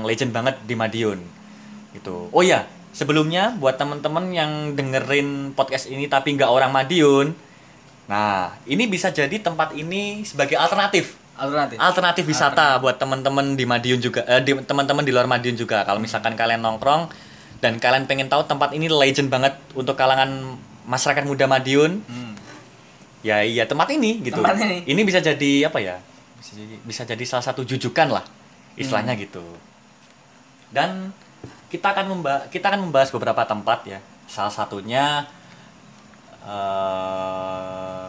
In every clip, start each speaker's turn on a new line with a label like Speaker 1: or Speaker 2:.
Speaker 1: yang legend banget di Madiun gitu oh ya sebelumnya buat temen-temen yang dengerin podcast ini tapi nggak orang Madiun nah ini bisa jadi tempat ini sebagai alternatif
Speaker 2: Alternatif.
Speaker 1: alternatif wisata buat teman-teman di Madiun juga eh, di teman-teman di luar Madiun juga kalau misalkan kalian nongkrong dan kalian pengen tahu tempat ini legend banget untuk kalangan masyarakat muda Madiun
Speaker 2: Hmm.
Speaker 1: ya iya tempat ini gitu
Speaker 2: Tempat ini.
Speaker 1: bisa jadi apa ya bisa jadi, bisa jadi salah satu jujukan lah istilahnya
Speaker 2: Hmm.
Speaker 1: gitu dan kita akan membahas kita akan membahas beberapa tempat ya salah satunya eh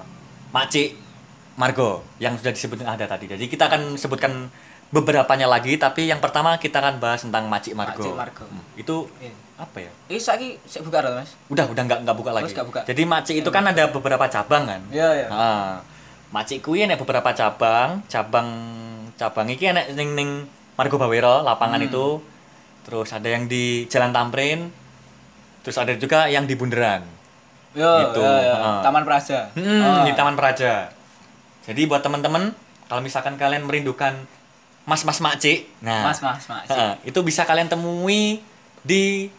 Speaker 1: Maci Margo yang sudah disebutkan ada tadi jadi kita akan sebutkan beberapanya lagi tapi yang pertama kita akan bahas tentang Maci Margo,
Speaker 2: Maci Margo.
Speaker 1: Hmm, itu
Speaker 2: Iya.
Speaker 1: apa ya
Speaker 2: Ini saiki sik buka ora, Mas?
Speaker 1: udah udah nggak nggak buka lagi
Speaker 2: buka.
Speaker 1: jadi Maci itu kan ada beberapa cabang kan
Speaker 2: Iya, iya.
Speaker 1: Ah, Maci kuwi enek beberapa cabang, cabang cabang iki enek ning ning Margo Bawero lapangan
Speaker 2: Hmm.
Speaker 1: itu. Terus ada yang di Jalan Tamrin. Terus ada juga yang di Bundaran.
Speaker 2: Yo,
Speaker 1: Gitu,
Speaker 2: yo, yo.
Speaker 1: heeh.
Speaker 2: Taman Praja.
Speaker 1: Hmm,
Speaker 2: Oh.
Speaker 1: di Taman Praja. Jadi buat teman-teman kalau misalkan kalian merindukan mas-mas Maci, nah
Speaker 2: Mas, Mas, Mas.
Speaker 1: heeh, itu bisa kalian temui di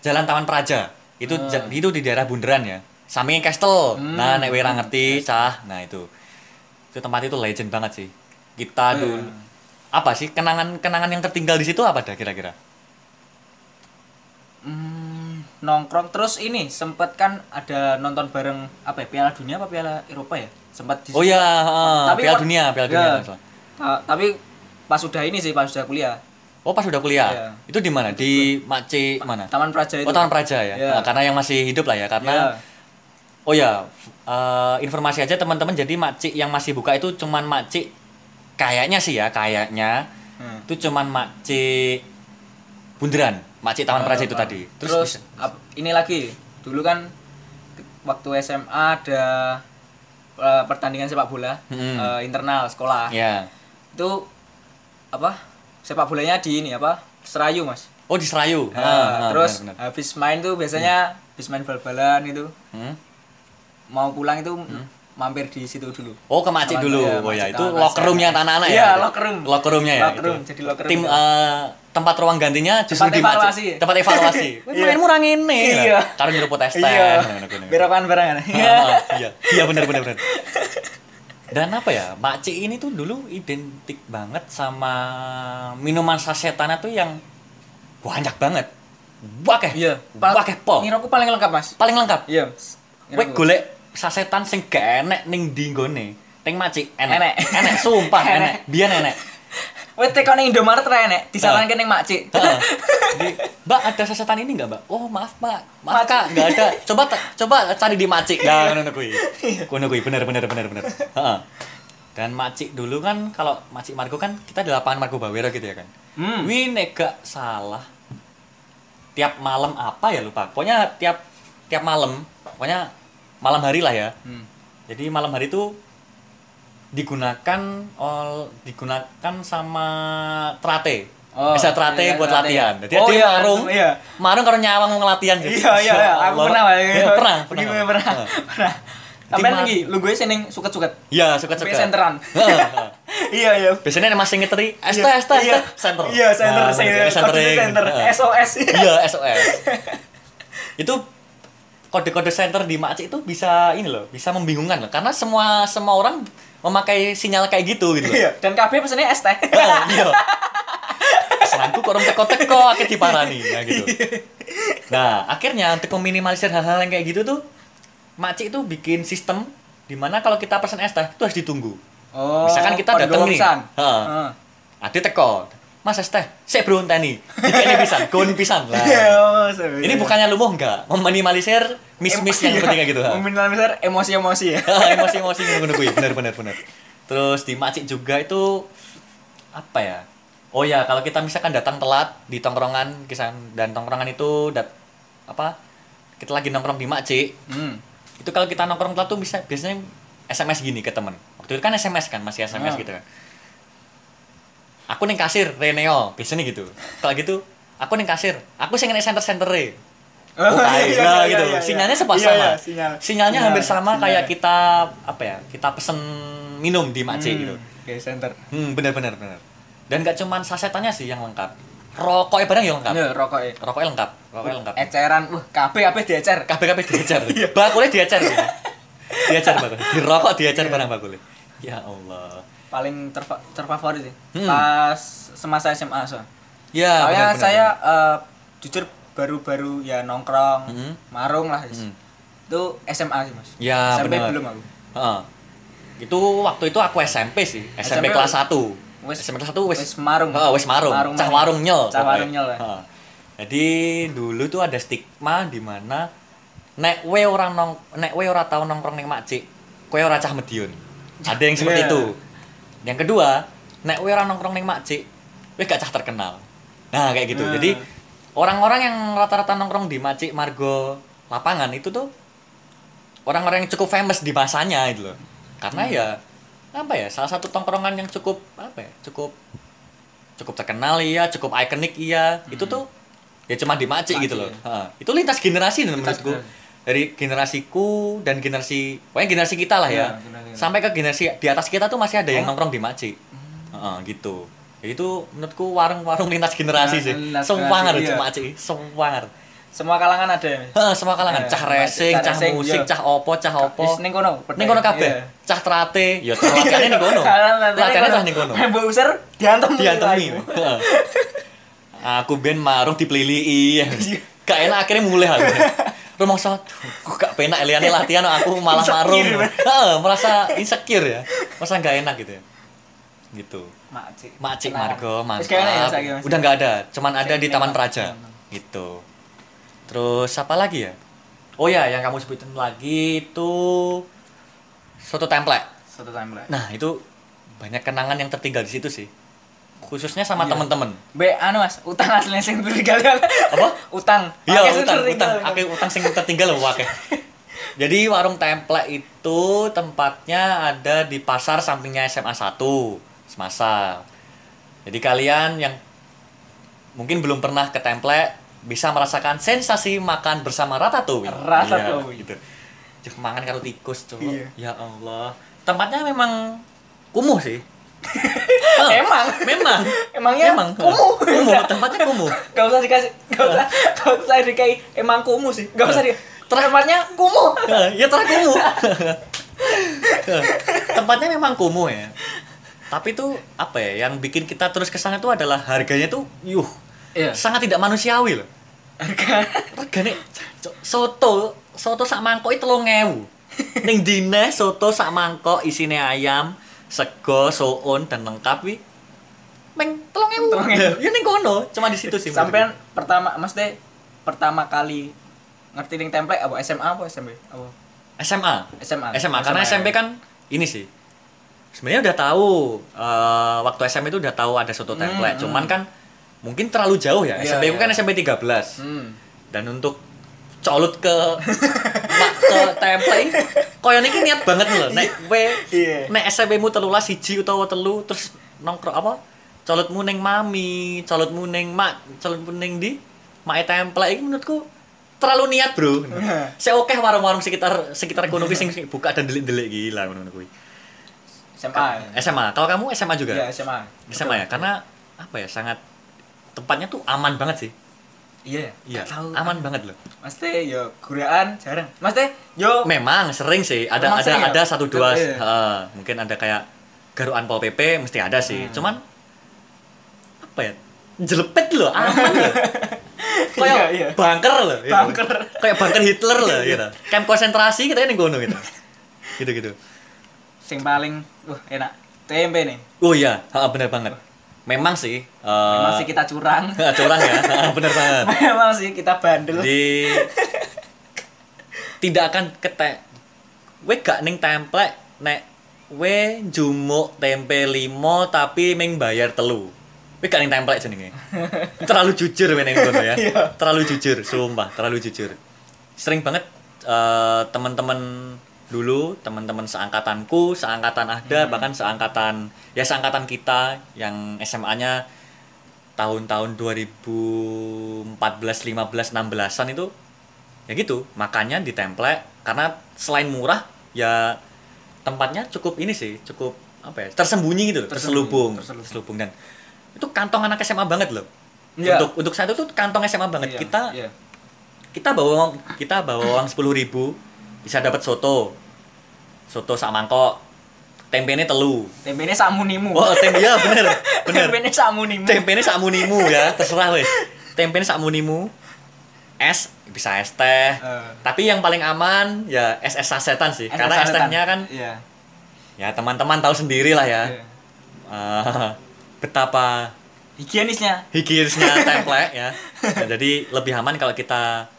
Speaker 1: Jalan Taman Praja. Itu ja- itu di daerah Bundaran ya. Sampingnya Castle.
Speaker 2: Hmm.
Speaker 1: Nah, nek ngerti, cah. Nah, itu. Itu tempat itu legend banget sih. Kita
Speaker 2: Iya.
Speaker 1: dulu apa sih kenangan-kenangan yang tertinggal di situ apa dah kira-kira?
Speaker 2: Hmm, nongkrong terus ini sempet kan ada nonton bareng apa ya Piala Dunia apa Piala Eropa ya sempat di
Speaker 1: Oh ya, heeh,
Speaker 2: Tapi
Speaker 1: Piala Dunia, Piala
Speaker 2: Ya.
Speaker 1: Dunia.
Speaker 2: Ta- tapi pas sudah ini sih pas sudah kuliah
Speaker 1: Oh, pas udah kuliah.
Speaker 2: Iya.
Speaker 1: Itu di mana? Di Maci mana?
Speaker 2: Taman Praja itu
Speaker 1: Oh, Taman Praja ya.
Speaker 2: Iya.
Speaker 1: Nah, karena yang masih hidup lah ya, karena
Speaker 2: Iya.
Speaker 1: Oh ya, eh, informasi aja teman-teman. Jadi makcik yang masih buka itu cuman makcik kayaknya sih ya, kayaknya
Speaker 2: Hmm.
Speaker 1: itu cuman makcik Bundaran, makcik Taman Praja itu
Speaker 2: Ah,
Speaker 1: tadi.
Speaker 2: terus,
Speaker 1: Terus,
Speaker 2: ap- ini lagi dulu kan waktu SMA ada eh, pertandingan sepak bola
Speaker 1: Hmm.
Speaker 2: eh, internal sekolah
Speaker 1: ya.
Speaker 2: itu apa sepak bolanya di ini apa Serayu mas
Speaker 1: Oh di Serayu.
Speaker 2: Nah,
Speaker 1: Ah, ah,
Speaker 2: terus
Speaker 1: benar-benar.
Speaker 2: habis main tuh biasanya habis main bal-balan itu
Speaker 1: Hmm?
Speaker 2: mau pulang itu mampir di situ dulu
Speaker 1: Oh ke makcik
Speaker 2: Sama-
Speaker 1: dulu.
Speaker 2: iya,
Speaker 1: oh ya itu locker roomnya anak-anak ya.
Speaker 2: Iya, locker room.
Speaker 1: Locker roomnya ya.
Speaker 2: Locker room, jadi locker room
Speaker 1: Tim
Speaker 2: itu.
Speaker 1: eh, tempat ruang gantinya justru
Speaker 2: Tempat
Speaker 1: di
Speaker 2: evaluasi.
Speaker 1: makcik. Tempat evaluasi.
Speaker 2: Iya.
Speaker 1: Mainmu orang ini.
Speaker 2: Iya.
Speaker 1: Karo nyeruput es teh.
Speaker 2: iya berokan barengan
Speaker 1: Ah, iya iya benar benar benar dan apa ya makcik ini tuh dulu identik banget sama minuman sasetannya tuh yang banyak banget wakeh
Speaker 2: iya
Speaker 1: wakeh po
Speaker 2: ngiroku paling lengkap mas
Speaker 1: paling lengkap
Speaker 2: iya
Speaker 1: Kowe golek sasetan sing gak enek ning ndi nggone ning macik enek
Speaker 2: Enek.
Speaker 1: enek sumpah
Speaker 2: Enek.
Speaker 1: enek biyen enek
Speaker 2: Wes teko ning Indomaret ra enek, disaranke ning Makcik.
Speaker 1: Mbak ada sasetan ini nggak Mbak? Oh maaf Mbak, maaf Kak nggak ada. Coba coba cari di Macik. Nah, ngono kuwi. Ngono kuwi bener bener bener bener. Heeh. Dan Macik dulu kan kalau Macik Margo kan kita di lapangan Margo Bawero gitu ya kan.
Speaker 2: Hmm.
Speaker 1: Wih nek gak salah tiap malam apa ya lupa. Pokoknya tiap tiap malam, pokoknya malam hari lah ya.
Speaker 2: Hmm.
Speaker 1: Jadi malam hari itu digunakan ol digunakan sama trate.
Speaker 2: Oh,
Speaker 1: Bisa trate
Speaker 2: iya,
Speaker 1: buat
Speaker 2: trate.
Speaker 1: latihan. Jadi
Speaker 2: Oh,
Speaker 1: dia
Speaker 2: iya,
Speaker 1: marung.
Speaker 2: iya.
Speaker 1: Marung kalau nyawang mau latihan gitu.
Speaker 2: Iya iya iya, aku pernah.
Speaker 1: Iya, pernah, pernah.
Speaker 2: Pernah? Pernah. Sampai
Speaker 1: ma-
Speaker 2: lagi, lu gue seneng suket-suket.
Speaker 1: Iya.
Speaker 2: Sampai senteran. Iya iya.
Speaker 1: Biasanya ada masing ngeteri, ST,
Speaker 2: Iya,
Speaker 1: ST,
Speaker 2: iya.
Speaker 1: ST, center.
Speaker 2: Iya, center,
Speaker 1: Nah,
Speaker 2: center, center. SOS.
Speaker 1: Iya, SOS. itu kode-kode center di Makcik itu bisa ini loh, bisa membingungkan loh. Karena semua semua orang memakai sinyal kayak gitu gitu. loh.
Speaker 2: Iya, dan KB pesannya ST.
Speaker 1: Heeh, iya. Pesananku kok orang teko-teko akhir diparani ya gitu. Nah, akhirnya untuk meminimalisir hal-hal yang kayak gitu tuh Makcik itu bikin sistem di mana kalau kita pesan es teh itu harus ditunggu.
Speaker 2: Oh.
Speaker 1: Misalkan kita
Speaker 2: kode
Speaker 1: dateng nih. Heeh.
Speaker 2: Heeh.
Speaker 1: Ade teko. Mas teh, saya bro nih. Ini pisan, gon pisan lah.
Speaker 2: Iya.
Speaker 1: Ini bukannya lumuh enggak, meminimalisir miss-miss yang penting gitu. ha.
Speaker 2: Meminimalisir emosi-emosi ya.
Speaker 1: Emosi-emosi ngono kuwi, bener bener bener. Terus di Macik juga itu apa ya? Oh ya, kalau kita misalkan datang telat di tongkrongan kisan dan tongkrongan itu dat apa? Kita lagi nongkrong di Macik,
Speaker 2: Hmm.
Speaker 1: itu kalau kita nongkrong telat tuh bisa biasanya SMS gini ke temen. Waktu itu kan SMS kan, masih SMS
Speaker 2: Ah.
Speaker 1: gitu kan. Aku ning kasir Reneo, biasanya gitu. Kalau gitu, aku ning kasir, aku sing ning center-center Oh, kayak
Speaker 2: iya,
Speaker 1: nah,
Speaker 2: iya,
Speaker 1: gitu.
Speaker 2: iya, iya.
Speaker 1: Sinyalnya sepas
Speaker 2: Iya,
Speaker 1: sama.
Speaker 2: iya, sinyal.
Speaker 1: Sinyalnya
Speaker 2: Iya,
Speaker 1: hampir sama
Speaker 2: sinyal.
Speaker 1: kayak kita apa ya? Kita pesen minum di Macik
Speaker 2: Hmm,
Speaker 1: gitu.
Speaker 2: Oke, center.
Speaker 1: Hmm, benar benar benar. dan gak cuman sasetannya sih yang lengkap rokoknya barang ya lengkap
Speaker 2: Ya rokoknya.
Speaker 1: rokoknya lengkap rokoknya lengkap
Speaker 2: Eceran, wah kabeh kabeh diecer.
Speaker 1: kabeh kabeh diecer
Speaker 2: Iya.
Speaker 1: bakulnya diecer ya. diecer bakul dirokok diecer barang bakulnya ya Allah
Speaker 2: Paling terfa- terfavorit sih.
Speaker 1: Hmm.
Speaker 2: Pas semasa SMA so.
Speaker 1: ya
Speaker 2: Soalnya
Speaker 1: benar-benar.
Speaker 2: saya eh, jujur baru-baru ya nongkrong,
Speaker 1: Mhm.
Speaker 2: marung lah.
Speaker 1: Hmm.
Speaker 2: Itu SMA sih, Mas.
Speaker 1: Ya,
Speaker 2: SMP
Speaker 1: benar.
Speaker 2: belum aku.
Speaker 1: Heeh. itu waktu itu aku SMP sih SMP,
Speaker 2: SMP
Speaker 1: kelas 1
Speaker 2: wis-
Speaker 1: SMP kelas 1 wis
Speaker 2: wis marung.
Speaker 1: Heeh, wis marung.
Speaker 2: Marung
Speaker 1: Cah warung nyel.
Speaker 2: Cah warung nyel.
Speaker 1: Heeh. Jadi dulu tuh ada stigma di mana nek we orang nong nek we ora tau nongkrong ning makcik, kowe ora cah medion. Ada yang seperti
Speaker 2: Iya.
Speaker 1: itu. Yang kedua, nek we ora nongkrong ning makcik, we gak cah terkenal. Nah, kayak gitu.
Speaker 2: Nah.
Speaker 1: Jadi orang-orang yang rata-rata nongkrong di makcik margo lapangan itu tuh orang-orang yang cukup famous di masanya gitu loh. Karena
Speaker 2: Hmm.
Speaker 1: ya apa ya salah satu tongkrongan yang cukup apa ya cukup cukup terkenal iya cukup ikonik iya itu tuh ya cuma di Macik
Speaker 2: Macik,
Speaker 1: gitu loh
Speaker 2: ya.
Speaker 1: Ha, itu lintas generasi
Speaker 2: Lintas
Speaker 1: menurutku
Speaker 2: generasi.
Speaker 1: Dari generasiku dan generasi pokoknya generasi kita lah ya
Speaker 2: Iya, generasi.
Speaker 1: sampai ke generasi di atas kita tuh masih ada yang
Speaker 2: Oh.
Speaker 1: nongkrong di Macik Ha, gitu ya itu menurutku warung-warung lintas generasi
Speaker 2: Nah,
Speaker 1: sih sewangar
Speaker 2: generasi, iya.
Speaker 1: Macik sewangar
Speaker 2: Semua kalangan ada ya.
Speaker 1: Heeh, semua kalangan
Speaker 2: Eh,
Speaker 1: cah racing,
Speaker 2: cah
Speaker 1: cah musik,
Speaker 2: iya.
Speaker 1: cah opo, cah opo.
Speaker 2: Wis ning kono.
Speaker 1: Ning kono kabeh.
Speaker 2: Iya.
Speaker 1: Cah trate, ya latihannya ning kono. Latihannya cah ning kono.
Speaker 2: Mbok user diantem.
Speaker 1: Diantemi. Aku ben marung dipelilii. Gak enak akhirnya mulai aku. Rumah satu, kok gak penak liane latihan aku malah marung.
Speaker 2: ya?
Speaker 1: Heeh, merasa insecure ya. Merasa gak enak gitu ya. Gitu.
Speaker 2: Macik.
Speaker 1: Macik
Speaker 2: Kenal.
Speaker 1: Margo,
Speaker 2: ya,
Speaker 1: mantap.
Speaker 2: Mas.
Speaker 1: Udah nggak ada, cuman ada di Taman. Praja. Gitu. Terus apa lagi ya? Oh ya, yang kamu sebutin lagi itu soto template.
Speaker 2: Satu timeline.
Speaker 1: Nah, itu banyak kenangan yang tertinggal di situ sih. Khususnya sama
Speaker 2: Iya.
Speaker 1: temen-temen.
Speaker 2: Be anu Mas, utang asli sing tertinggal.
Speaker 1: Apa?
Speaker 2: Utang.
Speaker 1: Iya, utang, utang. Akeh utang sing tertinggal loh, akeh. Jadi warung template itu tempatnya ada di pasar sampingnya SMA 1, Semasa. Jadi kalian yang mungkin belum pernah ke template bisa merasakan sensasi makan bersama ratatouille.
Speaker 2: Ratatouille.
Speaker 1: Iya, gitu. Cuk, mangan karo tikus, Cuk.
Speaker 2: Iya.
Speaker 1: Ya Allah. Tempatnya memang kumuh sih.
Speaker 2: Emang.
Speaker 1: Memang.
Speaker 2: Emangnya
Speaker 1: memang.
Speaker 2: kumuh.
Speaker 1: Kumuh, tempatnya kumuh.
Speaker 2: Gak usah dikasih, gak usah, gak usah dikasih emang kumuh sih. Gak usah di tempatnya kumuh.
Speaker 1: ya terah kumuh. Tempatnya memang kumuh ya. Tapi tuh apa ya yang bikin kita terus ke sana tuh adalah harganya tuh yuh
Speaker 2: Iya.
Speaker 1: sangat tidak manusiawi loh.
Speaker 2: Harga
Speaker 1: Regane cok, soto soto sak mangkok itu 3000. Ning dine soto sak mangkok isine ayam, sego, soun dan lengkap wi. Meng 3000.
Speaker 2: 3.000.
Speaker 1: Ya ning kono, cuma di situ sih.
Speaker 2: sampean pertama Mas De pertama kali ngerti ning template apa SMA apa SMP? Apa?
Speaker 1: SMA.
Speaker 2: SMA.
Speaker 1: SMA karena SMP kan ini sih sebenarnya udah tahu eh, waktu SMP itu udah tahu ada soto template
Speaker 2: Hmm,
Speaker 1: cuman kan mungkin terlalu jauh ya
Speaker 2: Iya,
Speaker 1: SMP
Speaker 2: iya.
Speaker 1: kan SMP 13
Speaker 2: Hmm.
Speaker 1: dan untuk colut ke ke template. Koyo niki niat banget lho nek we
Speaker 2: Iya.
Speaker 1: nek SMP mu telulas siji utawa telu terus nongkrong apa? Colotmu ning mami colotmu ning mak colotmu ning di mak template iki menurutku terlalu niat bro. Saya oke warung-warung sekitar sekitar kono kuwi sing buka dan delik-delik gila ngono kuwi.
Speaker 2: SMA.
Speaker 1: SMA kalau kamu SMA juga?
Speaker 2: Iya, SMA.
Speaker 1: SMA ya karena apa ya sangat tempatnya tuh aman banget sih
Speaker 2: Iya,
Speaker 1: iya
Speaker 2: tahu.
Speaker 1: aman banget loh
Speaker 2: Mas Teh yo guraan jarang. Mas Teh yo
Speaker 1: memang sering sih ada
Speaker 2: Memang
Speaker 1: ada
Speaker 2: sering ya?
Speaker 1: ada satu dua
Speaker 2: Iya.
Speaker 1: eh, mungkin ada kayak garuan pol pp mesti ada sih
Speaker 2: Hmm.
Speaker 1: cuman apa ya jelepet loh aman loh kayak
Speaker 2: Iya, iya.
Speaker 1: bunker loh gitu.
Speaker 2: Bunker.
Speaker 1: kayak bunker Hitler loh gitu camp konsentrasi kita ini gono gitu gitu gitu
Speaker 2: sing paling wah enak. Tempe nih.
Speaker 1: oh iya ha, bener banget memang sih eh,
Speaker 2: Memang sih kita curang.
Speaker 1: curang ya? Bener banget.
Speaker 2: Memang sih kita bandel.
Speaker 1: di tidak akan ketek. We gak ning template nek we jumuk tempe limo tapi ming bayar telu. We gak ning template jenenge. Terlalu jujur we kono ya.
Speaker 2: Iya.
Speaker 1: terlalu jujur sumpah terlalu jujur. Sering banget eh, teman-teman dulu teman-teman seangkatanku seangkatan ada bahkan seangkatan ya seangkatan kita yang SMA-nya tahun-tahun 2014, 15, 16-an itu ya gitu makannya di template karena selain murah ya tempatnya cukup ini sih cukup apa ya tersembunyi gitu terselubung
Speaker 2: terselubung.
Speaker 1: terselubung dan itu kantong anak SMA banget loh.
Speaker 2: Iya.
Speaker 1: Untuk untuk saat itu tuh kantong SMA banget.
Speaker 2: Iya,
Speaker 1: Kita
Speaker 2: iya.
Speaker 1: kita bawa uang kita bawa uang sepuluh ribu bisa dapat soto. Soto sak mangkok. Tempenya telu.
Speaker 2: Tempene samunimu.
Speaker 1: oh tempe ya bener bener.
Speaker 2: Tempene samunimu.
Speaker 1: tempenya sak munimu ya terserah wes tempenya sak munimu. Es bisa es teh.
Speaker 2: Eh.
Speaker 1: tapi yang paling aman ya es es sasetan sih. Karena es tehnya kan
Speaker 2: Iya.
Speaker 1: ya teman-teman tahu sendiri lah ya.
Speaker 2: Iya.
Speaker 1: Eh, betapa
Speaker 2: Higienisnya.
Speaker 1: higienisnya template ya. Nah, jadi lebih aman kalau kita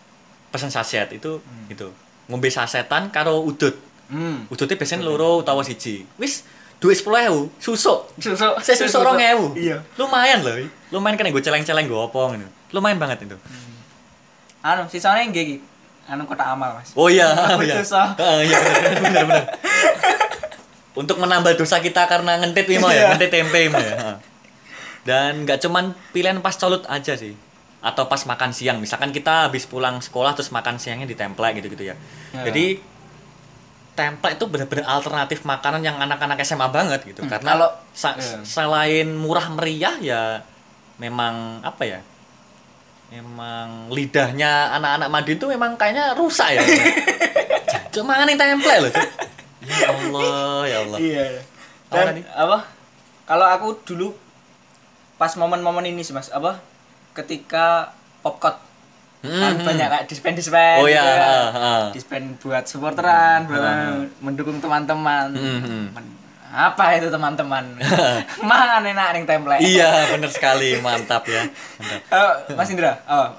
Speaker 1: pesen saset itu gitu ngombe sasetan karo udut
Speaker 2: Hmm.
Speaker 1: udutnya biasanya loro utawa siji wis duit sepuluh ewu susuk
Speaker 2: Susu.
Speaker 1: saya susuk rong ewu
Speaker 2: Iya.
Speaker 1: lumayan loh lumayan kan gue celeng-celeng gue opong gitu lumayan banget itu
Speaker 2: Anu, sisanya nggih iki. Anu kotak amal, Mas.
Speaker 1: oh iya oh iya. Ah, iya benar benar untuk menambah dosa kita karena ngentit Wimo ya
Speaker 2: Iya.
Speaker 1: ngentit tempe ya dan nggak cuman pilihan pas colut aja sih atau pas makan siang misalkan kita habis pulang sekolah terus makan siangnya di template gitu gitu ya
Speaker 2: Ya.
Speaker 1: jadi template itu benar-benar alternatif makanan yang anak-anak SMA banget gitu karena
Speaker 2: Hmm, kalau-
Speaker 1: sa-
Speaker 2: iya.
Speaker 1: selain murah meriah ya memang apa ya memang lidahnya anak-anak Madiun tuh memang kayaknya rusak ya cuma nih template loh ya Allah ya Allah
Speaker 2: Iya.
Speaker 1: Apa
Speaker 2: Dan apa? Kalau aku dulu pas momen-momen ini sih, Mas, apa? Ketika popcot
Speaker 1: Hmm,
Speaker 2: kan
Speaker 1: hmm.
Speaker 2: banyak kayak dispen dispen
Speaker 1: Oh, iya, ah, ah.
Speaker 2: dispen buat supporteran buat
Speaker 1: Ah.
Speaker 2: mendukung teman-teman.
Speaker 1: Hmm, hmm.
Speaker 2: Men- apa itu teman-teman? Mangan enak ning template?
Speaker 1: Iya bener sekali mantap ya. Mantap.
Speaker 2: Eh, Mas Indra oh,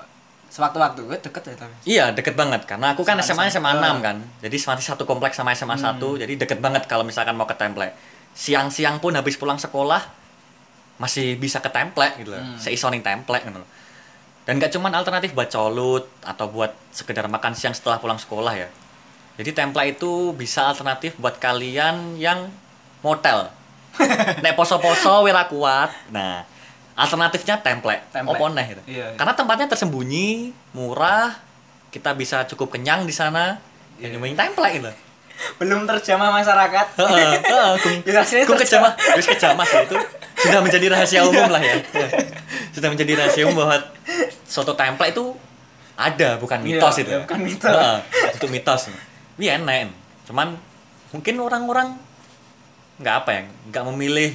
Speaker 2: sewaktu-waktu gue deket ya tapi?
Speaker 1: Iya deket banget karena aku kan SMA. SMA 6 kan. Jadi masih satu kompleks sama SMA 1 jadi deket banget kalau misalkan mau ke template. Siang-siang pun habis pulang sekolah masih bisa ke template gitu loh.
Speaker 2: Hmm.
Speaker 1: seisoning template gitu loh. Dan gak cuman alternatif buat colut atau buat sekedar makan siang setelah pulang sekolah ya. Jadi template itu bisa alternatif buat kalian yang motel nek poso-poso wira kuat. Nah alternatifnya template,
Speaker 2: Template.
Speaker 1: opo neh gitu.
Speaker 2: Iya, iya.
Speaker 1: karena tempatnya tersembunyi murah kita bisa cukup kenyang di sana.
Speaker 2: Iya.
Speaker 1: yang template gitu.
Speaker 2: Belum terjamah masyarakat.
Speaker 1: Heeh, heeh,
Speaker 2: Ya,
Speaker 1: kejamah wis kejamah sih itu sudah menjadi rahasia umum lah ya. Sudah menjadi rahasia umum bahwa soto template itu ada bukan
Speaker 2: Iya,
Speaker 1: mitos itu
Speaker 2: iya, bukan mitos.
Speaker 1: Heeh, itu mitos. Iya enak. Cuman mungkin orang-orang nggak apa ya nggak memilih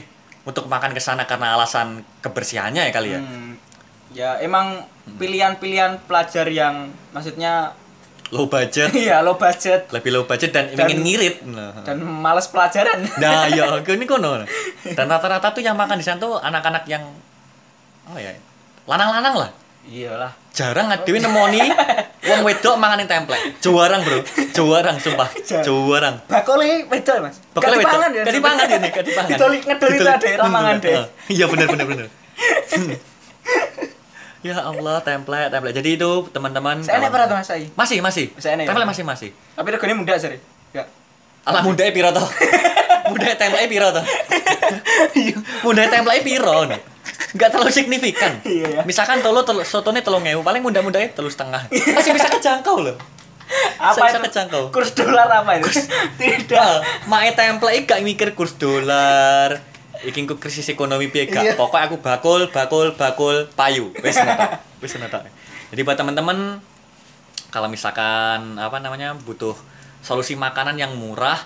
Speaker 1: untuk makan ke sana karena alasan kebersihannya ya kali ya.
Speaker 2: Hmm, ya emang pilihan-pilihan pelajar yang maksudnya
Speaker 1: low budget
Speaker 2: iya low budget
Speaker 1: lebih low budget dan,
Speaker 2: Dan-
Speaker 1: ingin ngirit Nah.
Speaker 2: dan males pelajaran
Speaker 1: Nah, ya, ini kono. Dan rata-rata tuh yang makan di sana tuh anak-anak yang oh ya, lanang-lanang lah.
Speaker 2: iyalah
Speaker 1: Jarang ngadewe nemoni wong wedok mangan ing template. Jarang, Bro. Jarang sumpah.
Speaker 2: Jarang. bakole wedok mas
Speaker 1: Bakal
Speaker 2: Gak
Speaker 1: wedok.
Speaker 2: dipangan ya
Speaker 1: ya nih, gak dipangan.
Speaker 2: Ditolik ngedol itu
Speaker 1: Ditolik.
Speaker 2: ada ramangan
Speaker 1: Hmm,
Speaker 2: deh.
Speaker 1: Iya benar benar benar. Ya Allah, template, template. Jadi itu teman-teman
Speaker 2: saya enak pernah tuh mas saya
Speaker 1: Masih, masih.
Speaker 2: Saya enak ya?
Speaker 1: Template masih masih.
Speaker 2: tapi regane muda sih ya
Speaker 1: Alah muda piro to? muda template piro to? muda template piro no? Enggak terlalu signifikan.
Speaker 2: Iya, ya.
Speaker 1: Misalkan tolo telo, sotone telung paling muda-muda telu setengah. Masih bisa kejangkau loh.
Speaker 2: apa
Speaker 1: Bisa kejangkau.
Speaker 2: kurs dolar apa itu tidak
Speaker 1: Mae template gak mikir kurs dolar. Iki ku krisis ekonomi piye
Speaker 2: Iya.
Speaker 1: gak. Pokoknya aku bakul, bakul, bakul, payu. Wis nata. Wis nata. Jadi buat teman-teman kalau misalkan apa namanya butuh solusi makanan yang murah,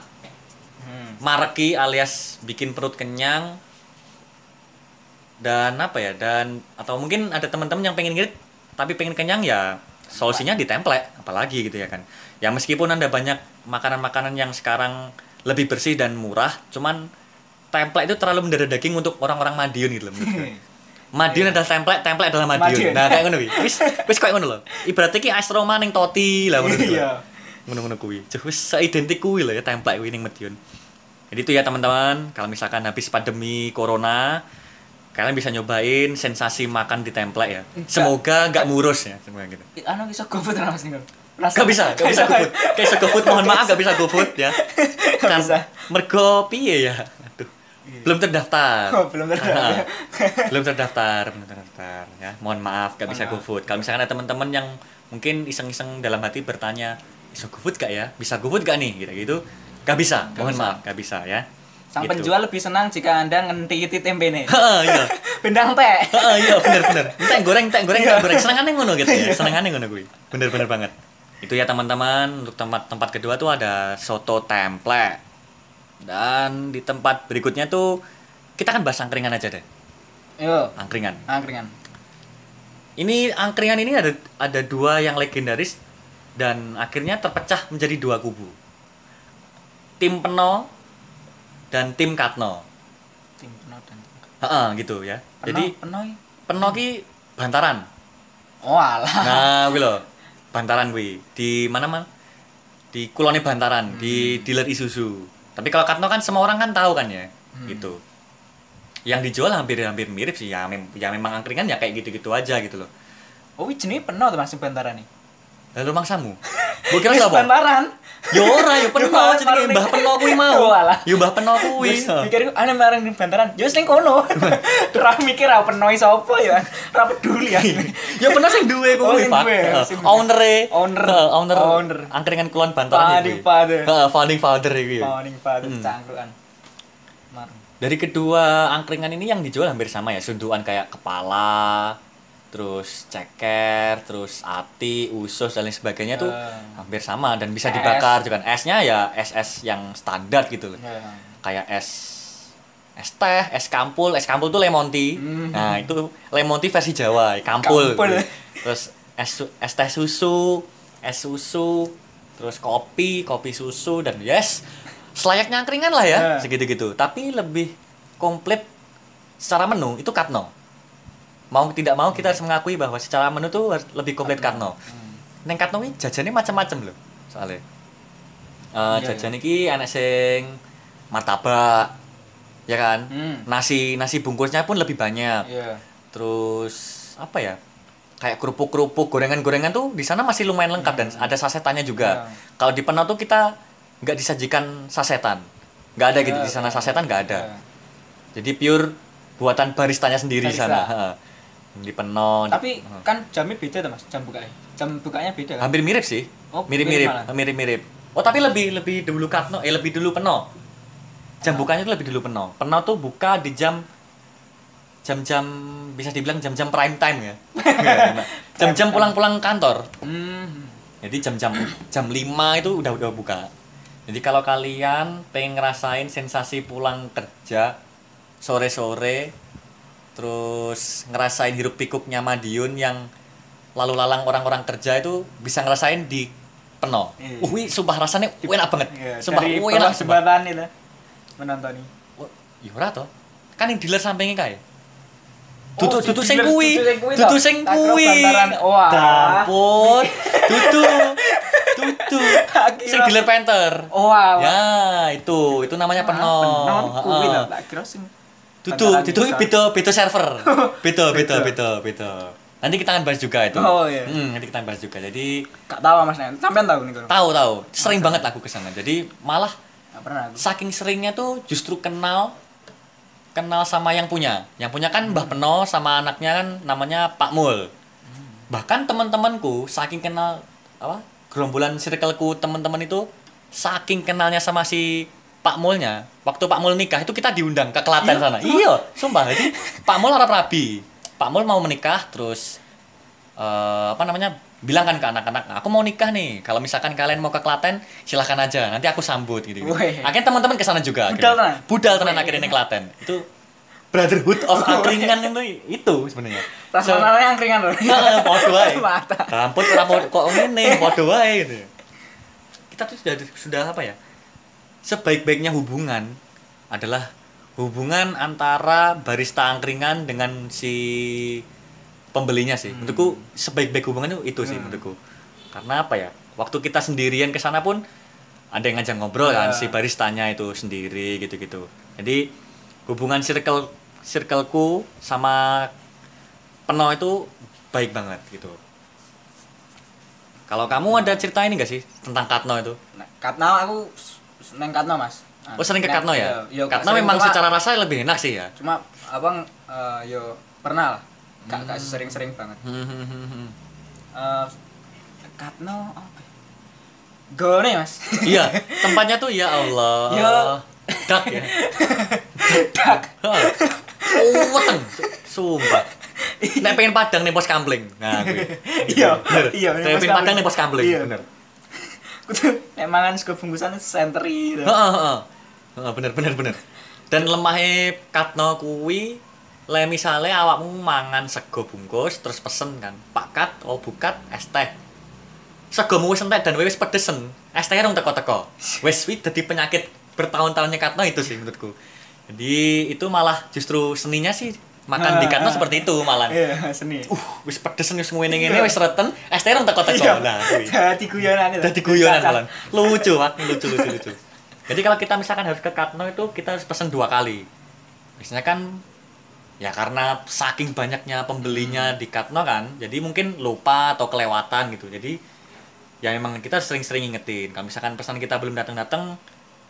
Speaker 2: Hmm.
Speaker 1: marki alias bikin perut kenyang dan apa ya dan atau mungkin ada teman-teman yang pengen ngirit tapi pengen kenyang ya solusinya di template apalagi gitu ya kan ya meskipun ada banyak makanan-makanan yang sekarang lebih bersih dan murah cuman template itu terlalu mendarah daging untuk orang-orang Madiun gitu loh gue. Madiun adalah template, template adalah Madiun.
Speaker 2: Madiun.
Speaker 1: Nah, kayak ngono kuwi. Wis wis kayak ngono lho. Ibaratnya ki AS Roma ning Toti lah ngono kuwi.
Speaker 2: Iya.
Speaker 1: Ngono-ngono kuwi. Juh wis seidentik kuwi lho ya template kuwi ning Madiun. Jadi itu ya teman-teman, kalau misalkan habis pandemi corona kalian bisa nyobain sensasi makan di template ya. Semoga nggak murus ya, semoga gitu.
Speaker 2: anu bisa GoFood lah mas nih
Speaker 1: Gak bisa, gak bisa GoFood. Kayak iso GoFood, mohon maaf gak bisa GoFood ya.
Speaker 2: Bisa.
Speaker 1: Mergo piye ya? Aduh. Belum terdaftar.
Speaker 2: Oh, belum terdaftar.
Speaker 1: Belum terdaftar, belum terdaftar ya. Mohon maaf gak bisa. GoFood. Kalau misalkan ada teman-teman yang mungkin iseng-iseng dalam hati bertanya, "Iso GoFood gak ya? Bisa GoFood gak nih?" gitu-gitu. Gak bisa,
Speaker 2: Gak
Speaker 1: mohon
Speaker 2: bisa.
Speaker 1: maaf, gak bisa ya.
Speaker 2: Sang
Speaker 1: Gitu.
Speaker 2: penjual lebih senang jika Anda ngentiti tempe nih.
Speaker 1: Heeh, iya.
Speaker 2: Bendang teh.
Speaker 1: Heeh, iya bener bener. Entek goreng, entek goreng, entek goreng. Senengane ngono gitu ya. Senengane ngono kuwi. Bener bener banget. Itu ya teman-teman, untuk tempat tempat kedua tuh ada soto template. Dan di tempat berikutnya tuh kita kan bahas angkringan aja deh.
Speaker 2: Yo,
Speaker 1: Angkringan.
Speaker 2: angkringan.
Speaker 1: Ini angkringan ini ada ada dua yang legendaris dan akhirnya terpecah menjadi dua kubu. Tim Peno dan tim Katno.
Speaker 2: Tim penuh dan
Speaker 1: Heeh, gitu ya. Jadi
Speaker 2: penuh.
Speaker 1: Peno ki bantaran.
Speaker 2: Oh alah.
Speaker 1: Nah, kuwi lho. Bantaran kuwi. Di mana man? Di Kulone Bantaran, di dealer Isuzu. Tapi kalau Katno kan semua orang kan tahu kan ya. Gitu. Yang dijual hampir-hampir mirip sih ya, mem ya memang angkringan ya kayak gitu-gitu aja gitu loh.
Speaker 2: Oh, jenenge penuh tuh Mas bantaran nih.
Speaker 1: Lalu mangsamu. Mbok kira
Speaker 2: Wis
Speaker 1: sapa?
Speaker 2: Bantaran.
Speaker 1: Ya ora, ya peno jenenge Mbah Peno kuwi mau.
Speaker 2: Alah.
Speaker 1: Ya Mbah Peno kuwi.
Speaker 2: Mikir ana marang ning bantaran. Wis ning kono. Ora mikir ah penuh sapa ya. Ora peduli ya.
Speaker 1: Ya peno sing duwe
Speaker 2: Oh,
Speaker 1: kuwi,
Speaker 2: sing
Speaker 1: Pak.
Speaker 2: sing duwe.
Speaker 1: Owner-e.
Speaker 2: Owner.
Speaker 1: Owner.
Speaker 2: Owner.
Speaker 1: Angkringan Kulon Bantaran
Speaker 2: Founding
Speaker 1: iki.
Speaker 2: father.
Speaker 1: Heeh, founding father iki.
Speaker 2: Morning father
Speaker 1: Hmm.
Speaker 2: cangkruan.
Speaker 1: Dari kedua angkringan ini yang dijual hampir sama ya, sundukan kayak kepala, terus ceker, terus ati, usus dan lain sebagainya tuh
Speaker 2: Eh.
Speaker 1: hampir sama dan bisa
Speaker 2: Es.
Speaker 1: dibakar juga. Esnya ya es-es yang standar gitu loh.
Speaker 2: Ya.
Speaker 1: Kayak es es teh, es kampul, es kampul tuh lemon tea.
Speaker 2: Hmm.
Speaker 1: Nah, itu lemon tea versi Jawa, kampul.
Speaker 2: Kampul.
Speaker 1: Terus es es teh susu, es susu, terus kopi, kopi susu dan yes, selayaknya angkringan lah ya,
Speaker 2: Ya.
Speaker 1: segitu-gitu. Tapi lebih komplit secara menu itu Katno. Mau tidak mau kita harus mengakui bahwa secara menu tuh harus lebih komplit Katno.
Speaker 2: Hmm.
Speaker 1: Neng Katno ini jajannya macam-macam loh, soalnya. Eh
Speaker 2: Iya,
Speaker 1: jajan iki anak sing martabak, ya kan?
Speaker 2: Hmm.
Speaker 1: Nasi nasi bungkusnya pun lebih banyak.
Speaker 2: Iya.
Speaker 1: Terus apa ya? Kayak kerupuk-kerupuk, gorengan-gorengan tuh di sana masih lumayan lengkap dan ada sasetannya juga.
Speaker 2: Hmm. Iya.
Speaker 1: Kalau di Penau tuh kita nggak disajikan sasetan, nggak ada gitu
Speaker 2: Iya,
Speaker 1: di sana
Speaker 2: iya.
Speaker 1: sasetan nggak ada.
Speaker 2: Iya.
Speaker 1: Jadi pure buatan baristanya sendiri di
Speaker 2: Barista.
Speaker 1: sana. Di di-
Speaker 2: Tapi
Speaker 1: heeh.
Speaker 2: kan jamnya beda tuh Mas, jam bukanya. Jam bukanya beda kan?
Speaker 1: hampir mirip sih.
Speaker 2: Oh,
Speaker 1: mirip-mirip,
Speaker 2: mirip malah.
Speaker 1: mirip-mirip. Oh, tapi lebih lebih dulu Katno, eh lebih dulu Peno. Jam bukanya itu lebih dulu Peno. Peno tuh buka di jam jam-jam bisa dibilang jam-jam prime time ya. Jam-jam pulang-pulang kantor.
Speaker 2: Hmm.
Speaker 1: Jadi jam-jam jam 5 itu udah udah buka. Jadi kalau kalian pengen ngerasain sensasi pulang kerja sore-sore terus ngerasain hiruk pikuknya Madiun yang lalu lalang orang-orang kerja itu bisa ngerasain di Peno.
Speaker 2: Iya.
Speaker 1: Wih, sumpah rasanya enak banget.
Speaker 2: Iya,
Speaker 1: sumpah
Speaker 2: dari
Speaker 1: enak
Speaker 2: jembatan itu menonton
Speaker 1: Oh, Ya ora toh. Kan yang dealer sampingnya kae.
Speaker 2: Oh,
Speaker 1: Dudu
Speaker 2: si
Speaker 1: dudu sing kuwi.
Speaker 2: dudu sing kuwi.
Speaker 1: Dudu. Dudu.
Speaker 2: Tak
Speaker 1: Sing dealer Panther.
Speaker 2: Oh, wow.
Speaker 1: Ya, itu. Itu namanya Peno.
Speaker 2: Penon kuwi tak kira sing
Speaker 1: Dudu
Speaker 2: bisa.
Speaker 1: beda beda server. Beda, Beda.
Speaker 2: beda,
Speaker 1: beda. Nanti kita akan bahas juga itu.
Speaker 2: Oh, iya.
Speaker 1: Hmm, nanti kita akan bahas juga. Jadi
Speaker 2: Gak tahu Mas Nen. Sampean tahu nih
Speaker 1: tahu tahu. Sering banget aku ke sana. Jadi malah
Speaker 2: Gak pernah aku.
Speaker 1: saking seringnya tuh justru kenal kenal sama yang punya. Yang punya kan Mbah Peno sama anaknya kan namanya Pak Mul. Bahkan teman-temanku saking kenal apa? Gerombolan circleku teman-teman itu saking kenalnya sama si Pak Mulnya. Waktu Pak Mul nikah itu kita diundang ke Klaten
Speaker 2: Iya,
Speaker 1: sana. Iya, sumpah. Jadi Pak Mul harap rabi. Pak Mul mau menikah terus eh, apa namanya? bilang kan ke anak-anak, aku mau nikah nih. Kalau misalkan kalian mau ke Klaten, silahkan aja. Nanti aku sambut gitu.
Speaker 2: Wih.
Speaker 1: Akhirnya teman-teman ke sana juga.
Speaker 2: Budal tenan?
Speaker 1: Budal tenan akhirnya ning Klaten. Itu brotherhood of angkringan itu itu sebenarnya. So-
Speaker 2: Rasanya angkringan loh.
Speaker 1: Heeh, podo ae.
Speaker 2: Mata.
Speaker 1: Kampus ora mau kok ngene, podo wae gitu. Kita tuh sudah sudah apa ya? Sebaik-baiknya hubungan adalah hubungan antara barista angkringan dengan si pembelinya sih. Menurutku sebaik-baik hubungan itu itu sih
Speaker 2: Hmm.
Speaker 1: menurutku. Karena apa ya? Waktu kita sendirian ke sana pun ada yang ngajak ngobrol kan
Speaker 2: Ya.
Speaker 1: si baristanya itu sendiri gitu-gitu. Jadi hubungan circle circleku sama Peno itu baik banget gitu. Kalau kamu ada cerita ini gak sih tentang Katno itu?
Speaker 2: Nah, Katno aku neng Katno Mas. Nah,
Speaker 1: Oh sering ke Katno ya?
Speaker 2: Iya, iya,
Speaker 1: Katno memang
Speaker 2: cuma-
Speaker 1: secara rasa lebih enak sih ya.
Speaker 2: cuma abang eh, yo pernah lah. Gak, gak sering-sering banget. Eh, Katno apa? ya? Gone Mas.
Speaker 1: iya, tempatnya tuh ya Allah.
Speaker 2: Ya.
Speaker 1: dak ya.
Speaker 2: dak.
Speaker 1: Oh, weteng. Sumpah. Nek pengen padang nih pos kampling. Nah, kuwi.
Speaker 2: Iya, iya,
Speaker 1: pengen padang nih pos kampling,
Speaker 2: Iya.
Speaker 1: bener.
Speaker 2: Kudu nek mangan sego bungkusan sentri.
Speaker 1: Heeh, heeh. Heeh, bener bener bener. Dan lemahnya katno kuwi le misale awakmu mangan sego bungkus terus pesen kan, Pak Kat, oh bukat es teh. Segomu wis entek dan wis pedesen. Es teh rong teko-teko. Wis wi dadi penyakit bertahun-tahunnya katno itu sih menurutku. Jadi itu malah justru seninya sih makan di katno seperti itu malah.
Speaker 2: Iya, seni.
Speaker 1: Uh, wis pedesen wis ngene-ngene wis reten, es teh rong teko-teko.
Speaker 2: Iya.
Speaker 1: Nah.
Speaker 2: Dadi guyonan itu.
Speaker 1: Jadi guyonan malah. Lucu, Pak. Lucu, lucu, lucu. Jadi kalau kita misalkan harus ke Katno itu kita harus pesen dua kali. Biasanya kan ya karena saking banyaknya pembelinya di Katno kan, jadi mungkin lupa atau kelewatan gitu. Jadi ya memang kita sering-sering ingetin. Kalau misalkan pesan kita belum datang-datang,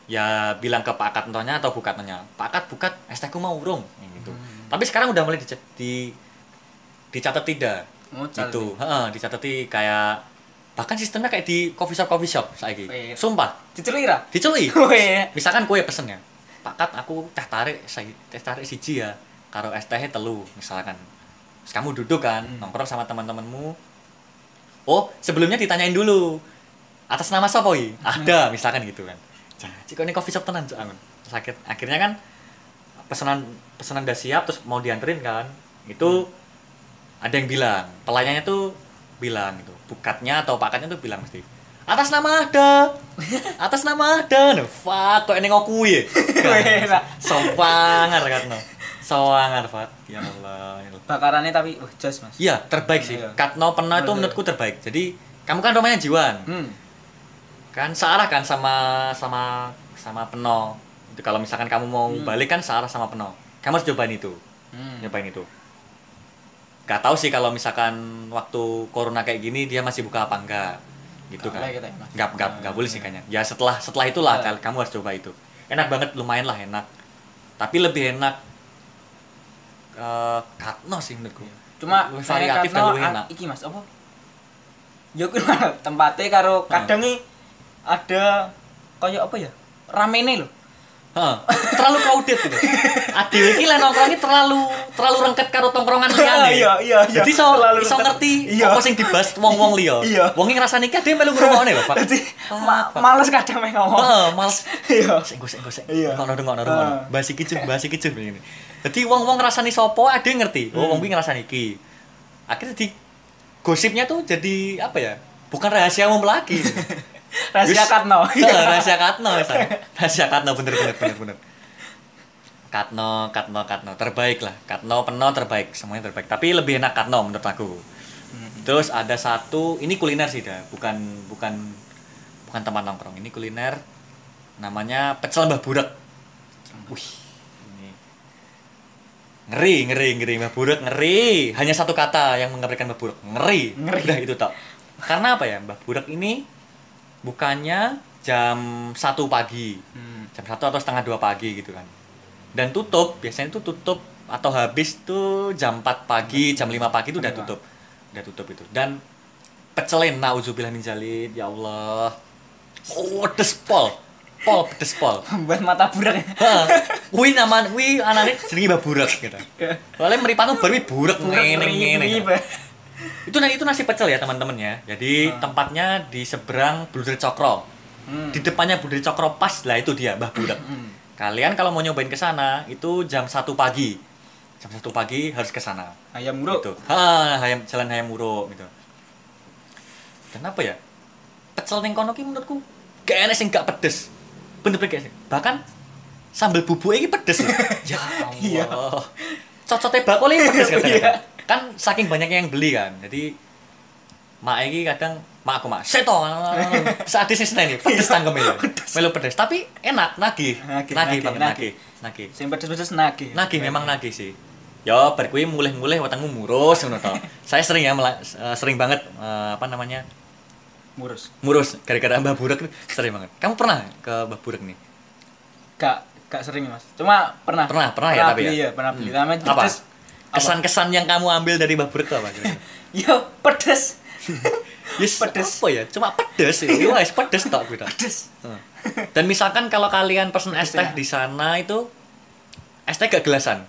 Speaker 1: ya bilang ke Pak Katnonya atau Bu Katnonya, Pak Kat, bukat, es tehku mau urung, gitu. Tapi sekarang udah mulai di, di dicatat tidak.
Speaker 2: Oh,
Speaker 1: gitu. heeh dicatati kayak bahkan sistemnya kayak di coffee shop coffee shop saiki.
Speaker 2: Wih.
Speaker 1: sumpah.
Speaker 2: Dicelui ra?
Speaker 1: dicelui
Speaker 2: Weh.
Speaker 1: misalkan kue pesen ya. Pak Kat aku teh tarik saya teh tarik siji ya karo es tehnya telu misalkan. Terus kamu duduk kan nongkrong sama teman-temanmu. Oh sebelumnya ditanyain dulu atas nama siapa i ada misalkan gitu kan. Kok ini coffee shop tenan. Terus akhir- akhirnya kan pesanan pesanan udah siap terus mau dianterin kan. Itu ada yang bilang pelayannya tuh bilang gitu bukatnya atau pakatnya tuh bilang mesti atas nama ada atas nama ada. No fuck kok ini ngoku ya? Sopangar kan no soangar fat ya Allah ya.
Speaker 2: Bakarannya tapi wah jos, Mas.
Speaker 1: iya terbaik sih.
Speaker 2: Iya.
Speaker 1: Katno pernah itu menurutku terbaik. Jadi kamu kan rumahnya Jiwan?
Speaker 2: Hmm.
Speaker 1: kan searah kan sama sama sama Peno itu kalau misalkan kamu mau balik kan searah sama Peno kamu harus cobain itu.
Speaker 2: Hmm.
Speaker 1: nyobain itu. Gak tahu sih kalau misalkan waktu corona kayak gini dia masih buka apa enggak. Gitu kan.
Speaker 2: kita ya,
Speaker 1: nggak nggak boleh sih kayaknya. Ya setelah setelah itulah
Speaker 2: Iya.
Speaker 1: kal- kamu harus coba itu. Enak banget lumayan lah enak. Tapi lebih enak eh katno sih menurutku.
Speaker 2: Cuma
Speaker 1: Lebih
Speaker 2: saya
Speaker 1: variatif dan lebih
Speaker 2: ah,
Speaker 1: enak
Speaker 2: Iki Mas, apa? Ya tempatnya karo kadang nih ada kayak apa ya? Ramene loh.
Speaker 1: Heeh, terlalu crowded gitu. Adewe iki lek nongkrong iki terlalu terlalu rengket karo tongkrongan liyane.
Speaker 2: Iya, iya, iya.
Speaker 1: Jadi iso
Speaker 2: Terlalu
Speaker 1: iso ngerti
Speaker 2: Iya.
Speaker 1: apa sing dibahas wong-wong liya.
Speaker 2: Iya.
Speaker 1: Wong ngrasani iki ade melu ngrungokne lho, Pak.
Speaker 2: Jadi ma- males kadang main ngomong.
Speaker 1: Heeh, males.
Speaker 2: Iya.
Speaker 1: Sik sik.
Speaker 2: Iya.
Speaker 1: Ngono ngono ngono.
Speaker 2: Ah.
Speaker 1: Bahas iki cuy, bahas iki cuy ngene. Dadi wong-wong ngrasani sapa ade ngerti. Oh, wong kuwi ngrasani iki. Akhirnya di gosipnya tuh jadi apa ya? Bukan rahasia umum lagi.
Speaker 2: Rahasia Katno.
Speaker 1: Heeh, rahasia Katno. Rahasia Katno bener bener bener bener. Katno, Katno, Katno terbaik lah. Katno Peno terbaik, semuanya terbaik. Tapi lebih enak Katno menurut aku. Terus ada satu, ini kuliner sih dah, bukan bukan bukan tempat nongkrong. Ini kuliner namanya pecel Mbah Burek. Wih, ini ngeri, ngeri, ngeri Mbah Burek ngeri. Hanya satu kata yang menggambarkan Mbah Burek, ngeri.
Speaker 2: Ngeri.
Speaker 1: Udah itu tak. Karena apa ya, Mbah Burek ini bukannya jam 1 pagi
Speaker 2: Hmm.
Speaker 1: jam satu atau setengah dua pagi gitu kan dan tutup biasanya itu tutup atau habis tuh jam 4 pagi jam 5 pagi itu udah
Speaker 2: lima.
Speaker 1: tutup udah tutup itu dan pecelin nauzubillah min zalik ya Allah oh pedes pol pedes pol
Speaker 2: Buat mata burak.
Speaker 1: Kuwi nama kuwi anane jenenge Mbah Burek gitu. Soalnya meripatmu baru kuwi burek ngene ngene. Itu nanti itu nasi pecel ya teman-teman ya. Jadi tempatnya di seberang Bluder Cokro.
Speaker 2: Hmm.
Speaker 1: Di depannya Bluder Cokro pas lah itu dia Mbah Burek. Kalian kalau mau nyobain ke sana itu jam 1 pagi. Jam 1 pagi harus ke sana.
Speaker 2: Ayam muruk.
Speaker 1: Gitu. Ha, hayam jalan hayam muruk gitu. Dan apa ya? Pecel ning kono ki menurutku gak enak sing gak pedes. Bener-bener gak enak. Bahkan sambal bubuk ini pedes ya
Speaker 2: Iya.
Speaker 1: Allah. Cocote bakul ini pedes
Speaker 2: Iya.
Speaker 1: Kan saking banyaknya yang beli kan. Jadi mak iki kadang mak aku mak seto saat di sini ini pedes tangkem ya melu pedes tapi enak nagih
Speaker 2: Nagih,
Speaker 1: nagih
Speaker 2: nagih,
Speaker 1: banget
Speaker 2: nagih.
Speaker 1: nagih nagih
Speaker 2: Sing pedes-pedes nagih.
Speaker 1: nagih memang nagih sih ya bar kuwi mulih-mulih wetengmu murus ngono to saya sering ya eh, sering banget eh, apa namanya
Speaker 2: Murus.
Speaker 1: murus gara-gara Mbah Burek nih, sering banget kamu pernah ke Mbah Burek nih
Speaker 2: Gak gak sering Mas. Cuma pernah.
Speaker 1: pernah pernah ya tapi
Speaker 2: beli,
Speaker 1: ya
Speaker 2: ya, pernah beli.
Speaker 1: Hmm.
Speaker 2: Namanya
Speaker 1: apa
Speaker 2: pedes. Apa?
Speaker 1: Kesan-kesan yang kamu ambil dari Burek itu apa?
Speaker 2: Yo, pedes.
Speaker 1: Yes,
Speaker 2: Pedes.
Speaker 1: apa ya cuma pedes sih wes pedes tok gitu
Speaker 2: pedes.
Speaker 1: Dan misalkan kalau kalian pesen es teh di sana itu es teh gak gelasan,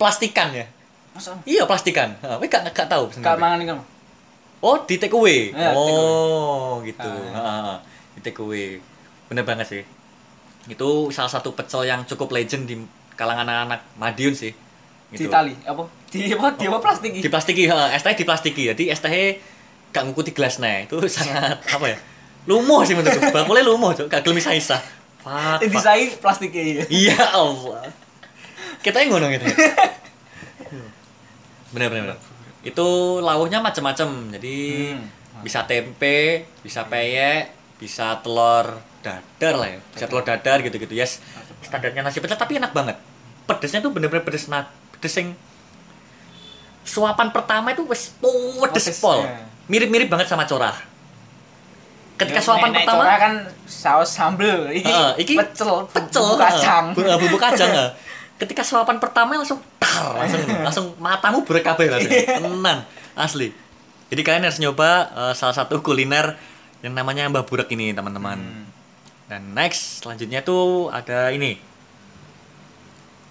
Speaker 1: plastikan ya.
Speaker 2: Masa
Speaker 1: Iya plastikan. Kowe gak gak tahu
Speaker 2: gak mangan ikan.
Speaker 1: Oh, di take away.
Speaker 2: Iya, take
Speaker 1: oh, gitu.
Speaker 2: Ah.
Speaker 1: Di take away. Bener banget sih. Itu salah satu pecel yang cukup legend di kalangan anak-anak Madiun sih.
Speaker 2: Di
Speaker 1: Gitu.
Speaker 2: tali apa? Di apa? Di apa plastik
Speaker 1: Di plastiki, heeh, es teh di plastiki. Jadi es teh gak ngikuti gelasnya. Itu sangat apa ya? Lumuh sih menurutku. Bakulnya lumuh, Cuk. Gak gelem isa-isa. Fuck.
Speaker 2: Di
Speaker 1: fuck.
Speaker 2: sai plastiknya.
Speaker 1: Iya Allah. Kita yang ngono gitu. ya. Bener bener. bener. Itu lauhnya macam-macam. Jadi
Speaker 2: Hmm.
Speaker 1: bisa tempe, bisa peyek, bisa telur dadar lah ya. Bisa telur dadar gitu-gitu. Yes. Standarnya nasi pecel tapi enak banget. Pedesnya tuh bener-bener pedes nah, pedes yang suapan pertama itu wes pedes pol.
Speaker 2: ya.
Speaker 1: Mirip-mirip banget sama corah. Ketika suapan
Speaker 2: nek-
Speaker 1: pertama
Speaker 2: Cora kan saus sambel. Iki,
Speaker 1: Heeh, iki
Speaker 2: pecel,
Speaker 1: pecel
Speaker 2: bumbu kacang.
Speaker 1: bu- bumbu kacang heeh. ketika suapan pertama langsung tar langsung langsung matamu burek kabeh langsung tenan asli jadi kalian harus nyoba eh, salah satu kuliner yang namanya Mbah Burek ini teman-teman
Speaker 2: Hmm.
Speaker 1: dan next selanjutnya tuh ada ini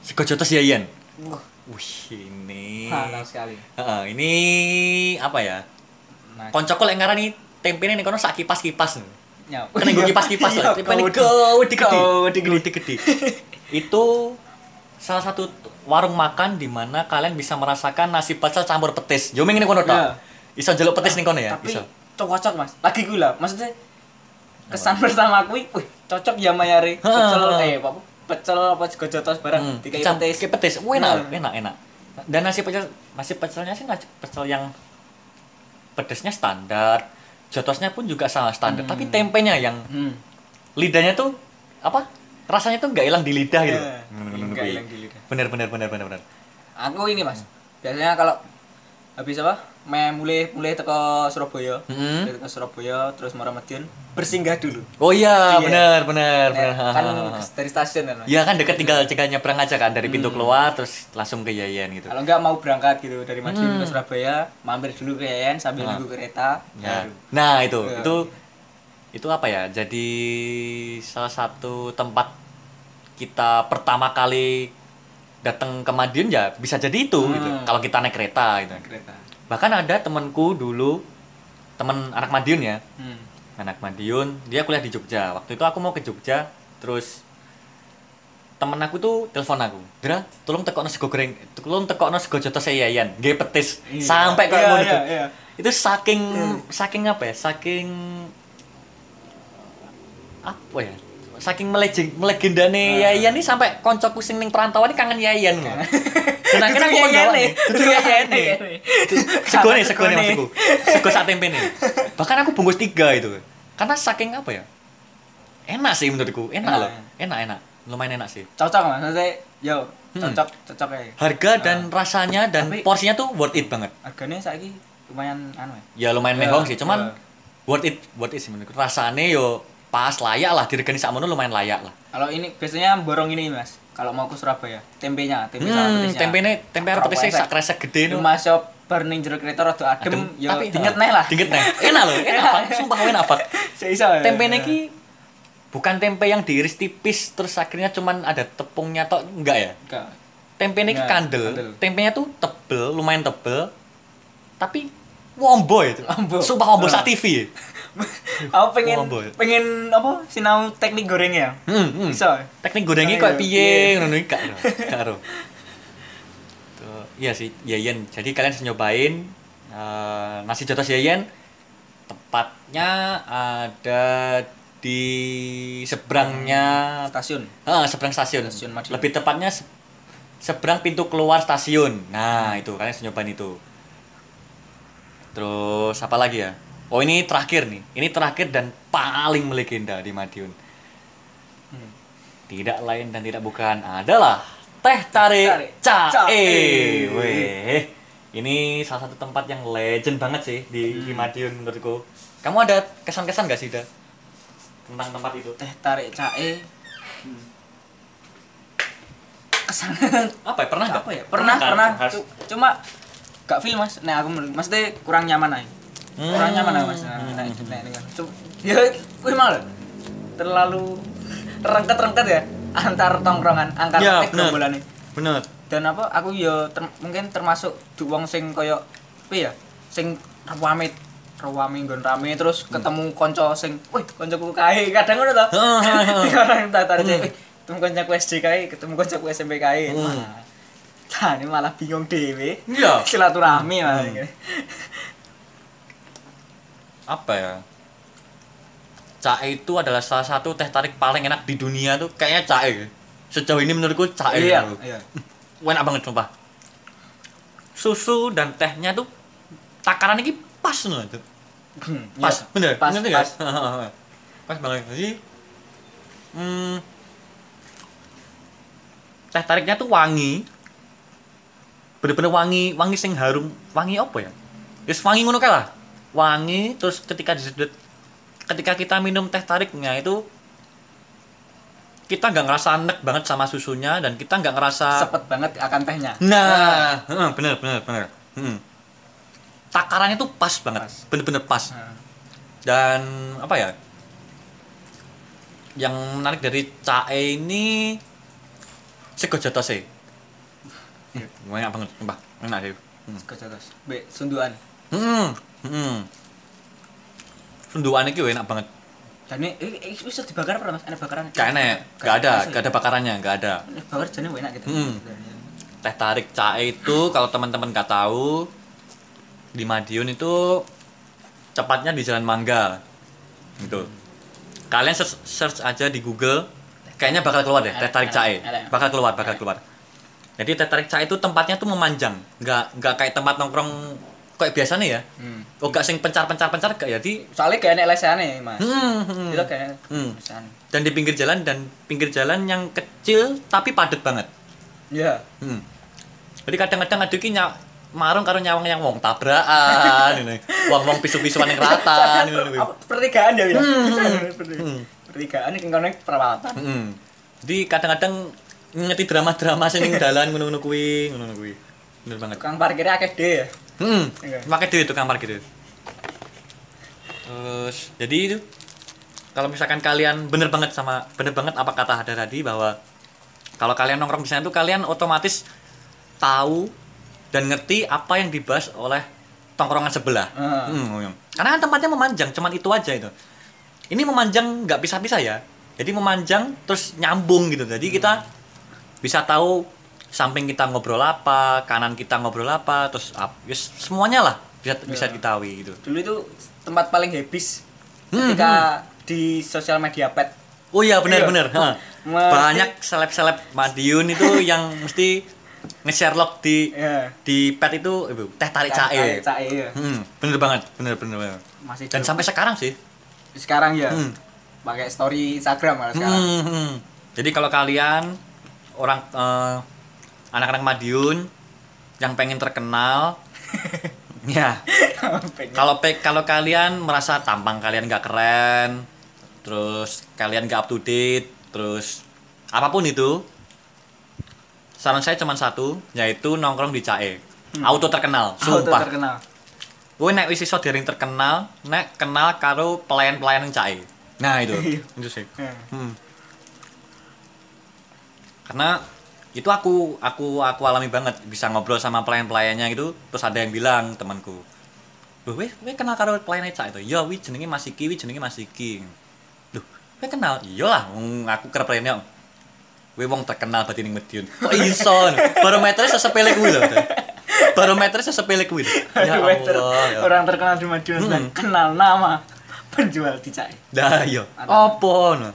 Speaker 1: Sego Jotos Yayan
Speaker 2: Wah,
Speaker 1: wih ini
Speaker 2: mantap sekali.
Speaker 1: Heeh, ini apa ya
Speaker 2: Nah,
Speaker 1: koncokol yang ngarani tempe ini kono sak kipas-kipas
Speaker 2: ya.
Speaker 1: kan gue kipas-kipas
Speaker 2: Iya,
Speaker 1: loh. Tipe ini
Speaker 2: kau-
Speaker 1: gede gede. Gede. Itu salah satu warung makan di mana kalian bisa merasakan nasi pecel campur petis. Yo ini kono
Speaker 2: Iya.
Speaker 1: tok. Iso njaluk petis ning kono ya?
Speaker 2: Tapi
Speaker 1: Iso.
Speaker 2: cocok mas. Lagi gula. Maksudnya kesan pertama aku, wih cocok ya mayari.
Speaker 1: Heeh.
Speaker 2: Pecel eh apa? Pecel apa sego jotos barang.
Speaker 1: Hmm,
Speaker 2: Dikai petis.
Speaker 1: kayak petis. Wah, enak,
Speaker 2: Nah.
Speaker 1: enak, enak. Dan nasi pecel nasi pecelnya sih nasi pecel yang pedesnya standar. Jotosnya pun juga sama standar,
Speaker 2: Hmm.
Speaker 1: tapi tempenya yang
Speaker 2: Hmm.
Speaker 1: lidahnya tuh apa? Rasanya tuh nggak hilang di lidah gitu.
Speaker 2: Eh, nggak hilang di lidah.
Speaker 1: Bener bener bener bener bener.
Speaker 2: Aku ini mas. Biasanya kalau habis apa? Me mulai mulai teko Surabaya.
Speaker 1: Hmm.
Speaker 2: Teko Surabaya terus Muara Madiun bersinggah dulu.
Speaker 1: Oh iya,
Speaker 2: Iya.
Speaker 1: bener bener.
Speaker 2: Nah, kan dari stasiun kan.
Speaker 1: Iya kan deket tinggal tinggal nyebrang aja kan dari pintu
Speaker 2: Hmm.
Speaker 1: keluar terus langsung ke Yayan gitu.
Speaker 2: Kalau nggak mau berangkat gitu dari Madiun
Speaker 1: Hmm.
Speaker 2: ke Surabaya, mampir dulu ke Yayan sambil
Speaker 1: Ah.
Speaker 2: nunggu kereta.
Speaker 1: Ya.
Speaker 2: baru.
Speaker 1: Nah itu
Speaker 2: Ya.
Speaker 1: itu itu apa ya? Jadi salah satu tempat kita pertama kali datang ke Madiun ya bisa jadi itu
Speaker 2: Hmm.
Speaker 1: gitu. Kalau kita naik kereta gitu.
Speaker 2: Kereta.
Speaker 1: Bahkan ada temanku dulu teman anak Madiun ya,
Speaker 2: Hmm.
Speaker 1: anak Madiun dia kuliah di Jogja. Waktu itu aku mau ke Jogja terus temen aku tuh telepon aku Dra, tolong tekokno sego goreng tolong tekokno sego jotos Yayan nggih petis
Speaker 2: Iya.
Speaker 1: sampai kayak
Speaker 2: Iya, iya, iya.
Speaker 1: itu saking saking apa ya saking apa ya saking melegend melegendane
Speaker 2: Ah.
Speaker 1: Yayan nih sampai koncoku sing ning perantauan kangen Yayan loh. Dan akhirnya aku
Speaker 2: Itu Yayan
Speaker 1: mendawa
Speaker 2: nih.
Speaker 1: Itu Yayan nih. Sego nih, maksudku. Sego sak tempe nih. Bahkan aku bungkus tiga itu. Karena saking apa ya? Enak sih menurutku. Enak loh. Enak, enak. Lumayan enak sih.
Speaker 2: Cocok mas, maksudnya yo
Speaker 1: Hmm.
Speaker 2: cocok cocok ya.
Speaker 1: Harga dan rasanya dan porsinya tuh worth it banget.
Speaker 2: Harganya saiki lumayan anu ya.
Speaker 1: Ya lumayan
Speaker 2: Ya,
Speaker 1: mehong sih, cuman
Speaker 2: ya.
Speaker 1: worth it, worth it sih menurutku. Rasanya yo pas layak lah, diregani sakmono lumayan layak lah.
Speaker 2: Kalau ini biasanya borong ini mas. Kalau mau ke Surabaya, tempenya, tempe sama
Speaker 1: Hmm,
Speaker 2: petisnya.
Speaker 1: tempe tempe petisnya sak kresek gede no.
Speaker 2: Cuma shop bar ning jero kereta rada adem, yo
Speaker 1: tapi
Speaker 2: dinget neh lah.
Speaker 1: Dinget neh. Enak loh, enak Pak. Sumpah enak.
Speaker 2: Seiso. ya.
Speaker 1: Tempe ini ki bukan tempe yang diiris tipis terus akhirnya cuman ada tepungnya tok enggak ya?
Speaker 2: Enggak.
Speaker 1: Tempe ini kandel.
Speaker 2: kandel.
Speaker 1: Tempenya tuh tebel, lumayan tebel. Tapi wombo itu.
Speaker 2: Wombo.
Speaker 1: Sumpah wombo
Speaker 2: Nah.
Speaker 1: sak TV.
Speaker 2: Aku pengen
Speaker 1: ya.
Speaker 2: pengen apa sinau teknik gorengnya.
Speaker 1: Hmm, hmm.
Speaker 2: Iso.
Speaker 1: Teknik gorengnya
Speaker 2: Oh,
Speaker 1: kok
Speaker 2: iya.
Speaker 1: piye
Speaker 2: Iya.
Speaker 1: ngono iki gak. Tuh, Iya sih, Yayan. Jadi kalian harus nyobain eh, nasi jotos Yayan. Tepatnya ada di seberangnya
Speaker 2: Stasiun.
Speaker 1: Ah, seberang stasiun.
Speaker 2: Stasiun Madiun.
Speaker 1: Lebih tepatnya se- seberang pintu keluar stasiun. Nah, itu kalian harus nyobain itu. Terus apa lagi ya? Oh, ini terakhir nih. Ini terakhir dan paling melegenda di Madiun.
Speaker 2: Hmm.
Speaker 1: Tidak lain dan tidak bukan adalah Teh Tarik Cae.
Speaker 2: Cae.
Speaker 1: Weh. Ini salah satu tempat yang legend banget sih di, di Madiun menurutku. Kamu ada kesan-kesan gak sih, Da? Tentang tempat itu?
Speaker 2: Teh tarik cae. Kesan
Speaker 1: Apa ya? Pernah nggak?
Speaker 2: apa ya? Pernah,
Speaker 1: kan?
Speaker 2: pernah.
Speaker 1: Harus-
Speaker 2: Cu- Cuma gak feel Mas. Nah, aku maksudnya kurang nyaman aja. Kurang
Speaker 1: Hmm.
Speaker 2: nyaman aja Mas. Nah,
Speaker 1: Hmm.
Speaker 2: nah, nah, nah, Cu- Ya, mau lho. Terlalu rengket-rengket ya antar tongkrongan antar eh,
Speaker 1: bener. bener
Speaker 2: dan apa aku ya ter- mungkin termasuk di wong sing koyo apa ya sing rame rame nggon rame terus ketemu konco sing wih koncoku kae kadang ngono
Speaker 1: heeh.
Speaker 2: orang tak tarik
Speaker 1: Hmm.
Speaker 2: ketemu koncoku SD kae ketemu koncoku SMP kae
Speaker 1: Hmm.
Speaker 2: Wah. Nah, ini malah bingung dewe
Speaker 1: Iya.
Speaker 2: silaturahmi malah
Speaker 1: Hmm.
Speaker 2: ini.
Speaker 1: Apa ya? Cae itu adalah salah satu teh tarik paling enak di dunia tuh kayaknya Cae sejauh ini menurutku Cae
Speaker 2: iya
Speaker 1: gitu.
Speaker 2: iya.
Speaker 1: Enak banget sumpah. Susu dan tehnya tuh takaran ini pas loh itu
Speaker 2: Hmm,
Speaker 1: pas
Speaker 2: iya.
Speaker 1: bener
Speaker 2: pas
Speaker 1: Ngerti
Speaker 2: pas
Speaker 1: nggak? pas. Banget. Jadi hmm, teh tariknya tuh wangi. Bener-bener wangi wangi sing harum. Wangi apa ya? Yes, wangi ngono kae lah wangi terus ketika disedot ketika kita minum teh tariknya itu kita nggak ngerasa enek banget sama susunya dan kita nggak ngerasa
Speaker 2: sepet banget akan tehnya.
Speaker 1: Nah. Heeh, bener bener bener. Hmm. takarannya tuh pas banget
Speaker 2: Pas.
Speaker 1: bener-bener pas.
Speaker 2: Nah,
Speaker 1: dan apa ya? Yang menarik dari cae ini sego jatose banyak banget sumpah. Enak sih. Hmm.
Speaker 2: kejotos be sunduan.
Speaker 1: Hmm hmm. Sunduan iki enak banget.
Speaker 2: Dan ini bisa dibakar apa mas? Enak bakaran?
Speaker 1: Gak enak gak ada gak ada bakarannya gak ada.
Speaker 2: Bakar jadi enak gitu.
Speaker 1: Hmm. teh tarik cae itu kalau teman-teman nggak tahu di Madiun itu cepatnya di Jalan Mangga. Gitu. Kalian search, search aja di Google kayaknya bakal keluar deh teh tarik cae bakal keluar bakal keluar. Jadi teh tarik cae itu tempatnya tuh memanjang. Nggak nggak kayak tempat nongkrong kayak biasanya ya
Speaker 2: Hmm.
Speaker 1: oh gak sing pencar pencar pencar gak jadi
Speaker 2: soalnya kayak enak lesehannya mas
Speaker 1: hmm, hmm.
Speaker 2: itu kayak
Speaker 1: Hmm.
Speaker 2: lesehan
Speaker 1: dan di pinggir jalan dan pinggir jalan yang kecil tapi padat banget
Speaker 2: iya
Speaker 1: Hmm. Jadi kadang-kadang ada ki nya marung karo nyawang yang wong tabrakan ini. Wong-wong pisu-pisuan yang rata ini. ini.
Speaker 2: Apa, pertigaan ya ya
Speaker 1: Hmm.
Speaker 2: pertigaan ini kan perawatan
Speaker 1: Hmm. Jadi kadang-kadang ngerti drama-drama sing dalan ngono-ngono kuwi, ngono-ngono kuwi. Bener banget.
Speaker 2: tukang parkirnya akeh deh ya
Speaker 1: Hmm.
Speaker 2: Iya.
Speaker 1: Pakai duit tukang parkir itu. Terus jadi itu kalau misalkan kalian bener banget sama bener banget apa kata ada tadi bahwa kalau kalian nongkrong di sana tuh kalian otomatis tahu dan ngerti apa yang dibahas oleh tongkrongan sebelah.
Speaker 2: Ah.
Speaker 1: Hmm, iya. Karena kan tempatnya memanjang, cuman itu aja itu. Ini memanjang nggak pisah-pisah ya. Jadi memanjang terus nyambung gitu. Jadi kita bisa tahu samping kita ngobrol apa, kanan kita ngobrol apa, terus ap- ya semuanya lah bisa bisa
Speaker 2: Ya.
Speaker 1: diketahui gitu.
Speaker 2: dulu itu tempat paling habis
Speaker 1: Hmm,
Speaker 2: ketika di sosial media pet
Speaker 1: Oh iya
Speaker 2: Iya.
Speaker 1: benar-benar. ha.
Speaker 2: Mesti-
Speaker 1: Banyak seleb-seleb Madiun itu yang mesti nge-share log di
Speaker 2: ya
Speaker 1: di pet itu ibu teh tarik cae.
Speaker 2: cae ya
Speaker 1: Hmm, bener banget, bener bener. bener.
Speaker 2: masih
Speaker 1: Dan sampai sekarang sih.
Speaker 2: sekarang ya
Speaker 1: Hmm.
Speaker 2: pakai story Instagram malah sekarang
Speaker 1: Hmm, hmm. Jadi kalau kalian orang eh, anak-anak Madiun yang pengen terkenal, ya kalau kalau kalian merasa tampang kalian nggak keren, terus kalian nggak up to date, terus apa pun itu, saran saya cuma satu, yaitu nongkrong di CAE. Auto terkenal,
Speaker 2: Auto
Speaker 1: sumpah.
Speaker 2: terkenal
Speaker 1: Gue nek wis iso dereng terkenal, nek kenal karo pelayan-pelayan yang CAE. Nah itu,
Speaker 2: Iya.
Speaker 1: itu sih.
Speaker 2: Ya.
Speaker 1: Hmm. Karena itu aku aku aku alami banget bisa ngobrol sama pelayan-pelayannya gitu terus ada yang bilang temanku Loh, weh, weh kenal karo pelayan Eca itu? Ya, wih jenenge Mas Iki, wih jenenge Mas Iki. Loh, weh kenal? Iya lah, wong aku kerep pelayannya. Weh wong terkenal berarti ning Medion. Kok iso? Barometernya sesepele kuwi lho. Barometernya sesepele kuwi. Ya
Speaker 2: Meter.
Speaker 1: Allah. ya.
Speaker 2: orang terkenal di dan
Speaker 1: Hmm.
Speaker 2: kenal nama penjual di cae
Speaker 1: Dah iya. Apa no?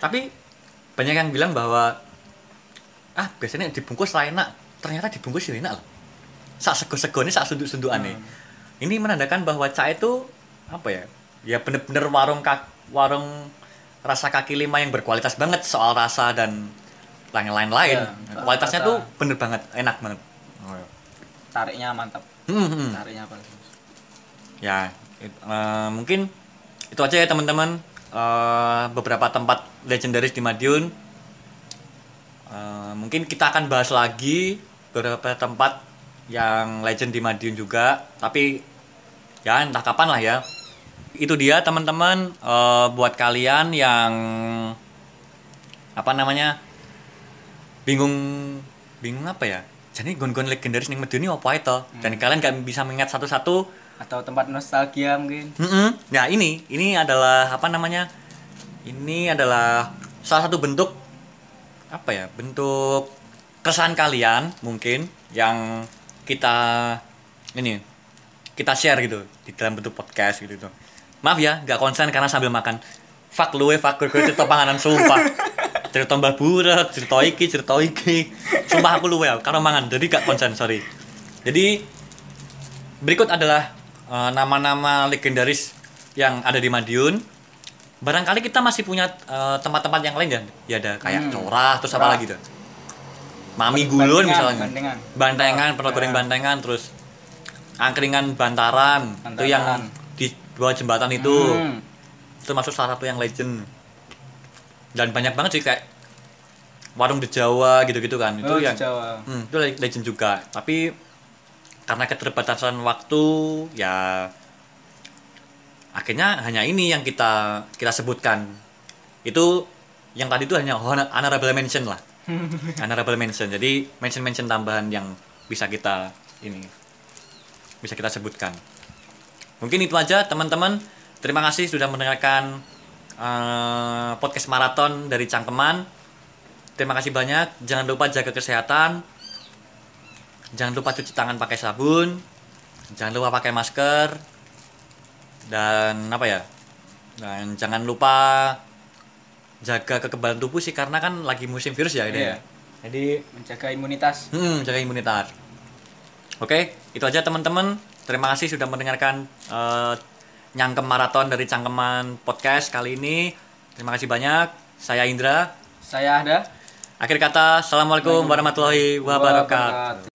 Speaker 1: Tapi banyak yang bilang bahwa ah biasanya dibungkus lah enak. Ternyata dibungkus ya enak loh. Sak sego-segone sak sunduk-sundukane. Ini menandakan bahwa cae itu apa ya? Ya bener-bener warung kak, warung rasa kaki lima yang berkualitas banget soal rasa dan lain-lain lain.
Speaker 2: Ya,
Speaker 1: Kualitasnya tuh bener banget, enak banget. Oh, iya.
Speaker 2: tariknya mantap
Speaker 1: Hmm, hmm.
Speaker 2: tariknya apa
Speaker 1: ya it- eh, mungkin itu aja ya teman-teman Eh, beberapa tempat legendaris di Madiun Eh, mungkin kita akan bahas lagi beberapa tempat yang legend di Madiun juga. Tapi ya entah kapan lah ya. Itu dia teman-teman. Eh, buat kalian yang apa namanya bingung bingung apa ya? Jadi gon-gon legendaris ning Medeni apa itu? Dan kalian gak bisa mengingat satu-satu.
Speaker 2: Atau tempat nostalgia mungkin.
Speaker 1: Mm-mm. Nah ini, ini adalah apa namanya? Ini adalah salah satu bentuk apa ya? Bentuk kesan kalian mungkin yang kita ini kita share gitu di dalam bentuk podcast gitu. -gitu. Maaf ya, nggak konsen karena sambil makan. Fuck lu fuck gue cerita panganan sumpah. Cerita mbah buret, cerita iki, cerita iki. Sumpah aku luwe karena mangan. Jadi gak konsen, sorry. Jadi berikut adalah eh, nama-nama legendaris yang ada di Madiun. Barangkali kita masih punya eh, tempat-tempat yang lain ya. Ya ada kayak
Speaker 2: Hmm.
Speaker 1: Corah terus apa lagi tuh? Mami Gulun misalnya.
Speaker 2: Bantengan.
Speaker 1: Bantengan, pernah goreng bantengan terus angkringan bantaran, itu yang
Speaker 2: Bantaran.
Speaker 1: di bawah jembatan itu.
Speaker 2: Hmm.
Speaker 1: Itu masuk salah satu yang legend. Dan banyak banget sih kayak warung di Jawa gitu-gitu kan. Itu
Speaker 2: Oh, di
Speaker 1: yang
Speaker 2: Jawa.
Speaker 1: Hmm, itu le- legend juga. Tapi karena keterbatasan waktu, ya akhirnya hanya ini yang kita kita sebutkan. Itu yang tadi itu hanya honor- honorable mention lah. honorable mention. Jadi mention-mention tambahan yang bisa kita ini bisa kita sebutkan. Mungkin itu aja teman-teman. Terima kasih sudah mendengarkan eh, podcast maraton dari Cangkeman. Terima kasih banyak. Jangan lupa jaga kesehatan. Jangan lupa cuci tangan pakai sabun. Jangan lupa pakai masker. Dan apa ya? Dan jangan lupa jaga kekebalan tubuh sih karena kan lagi musim virus ya ini.
Speaker 2: Iya.
Speaker 1: ya. Jadi
Speaker 2: Menjaga imunitas.
Speaker 1: Hmm, jaga imunitas. Oke, itu aja teman-teman. Terima kasih sudah mendengarkan eh, Nyangkem Maraton dari Cangkeman Podcast kali ini. Terima kasih banyak. Saya Indra.
Speaker 2: Saya ada
Speaker 1: Akhir kata, Assalamualaikum warahmatullahi wabarakatuh.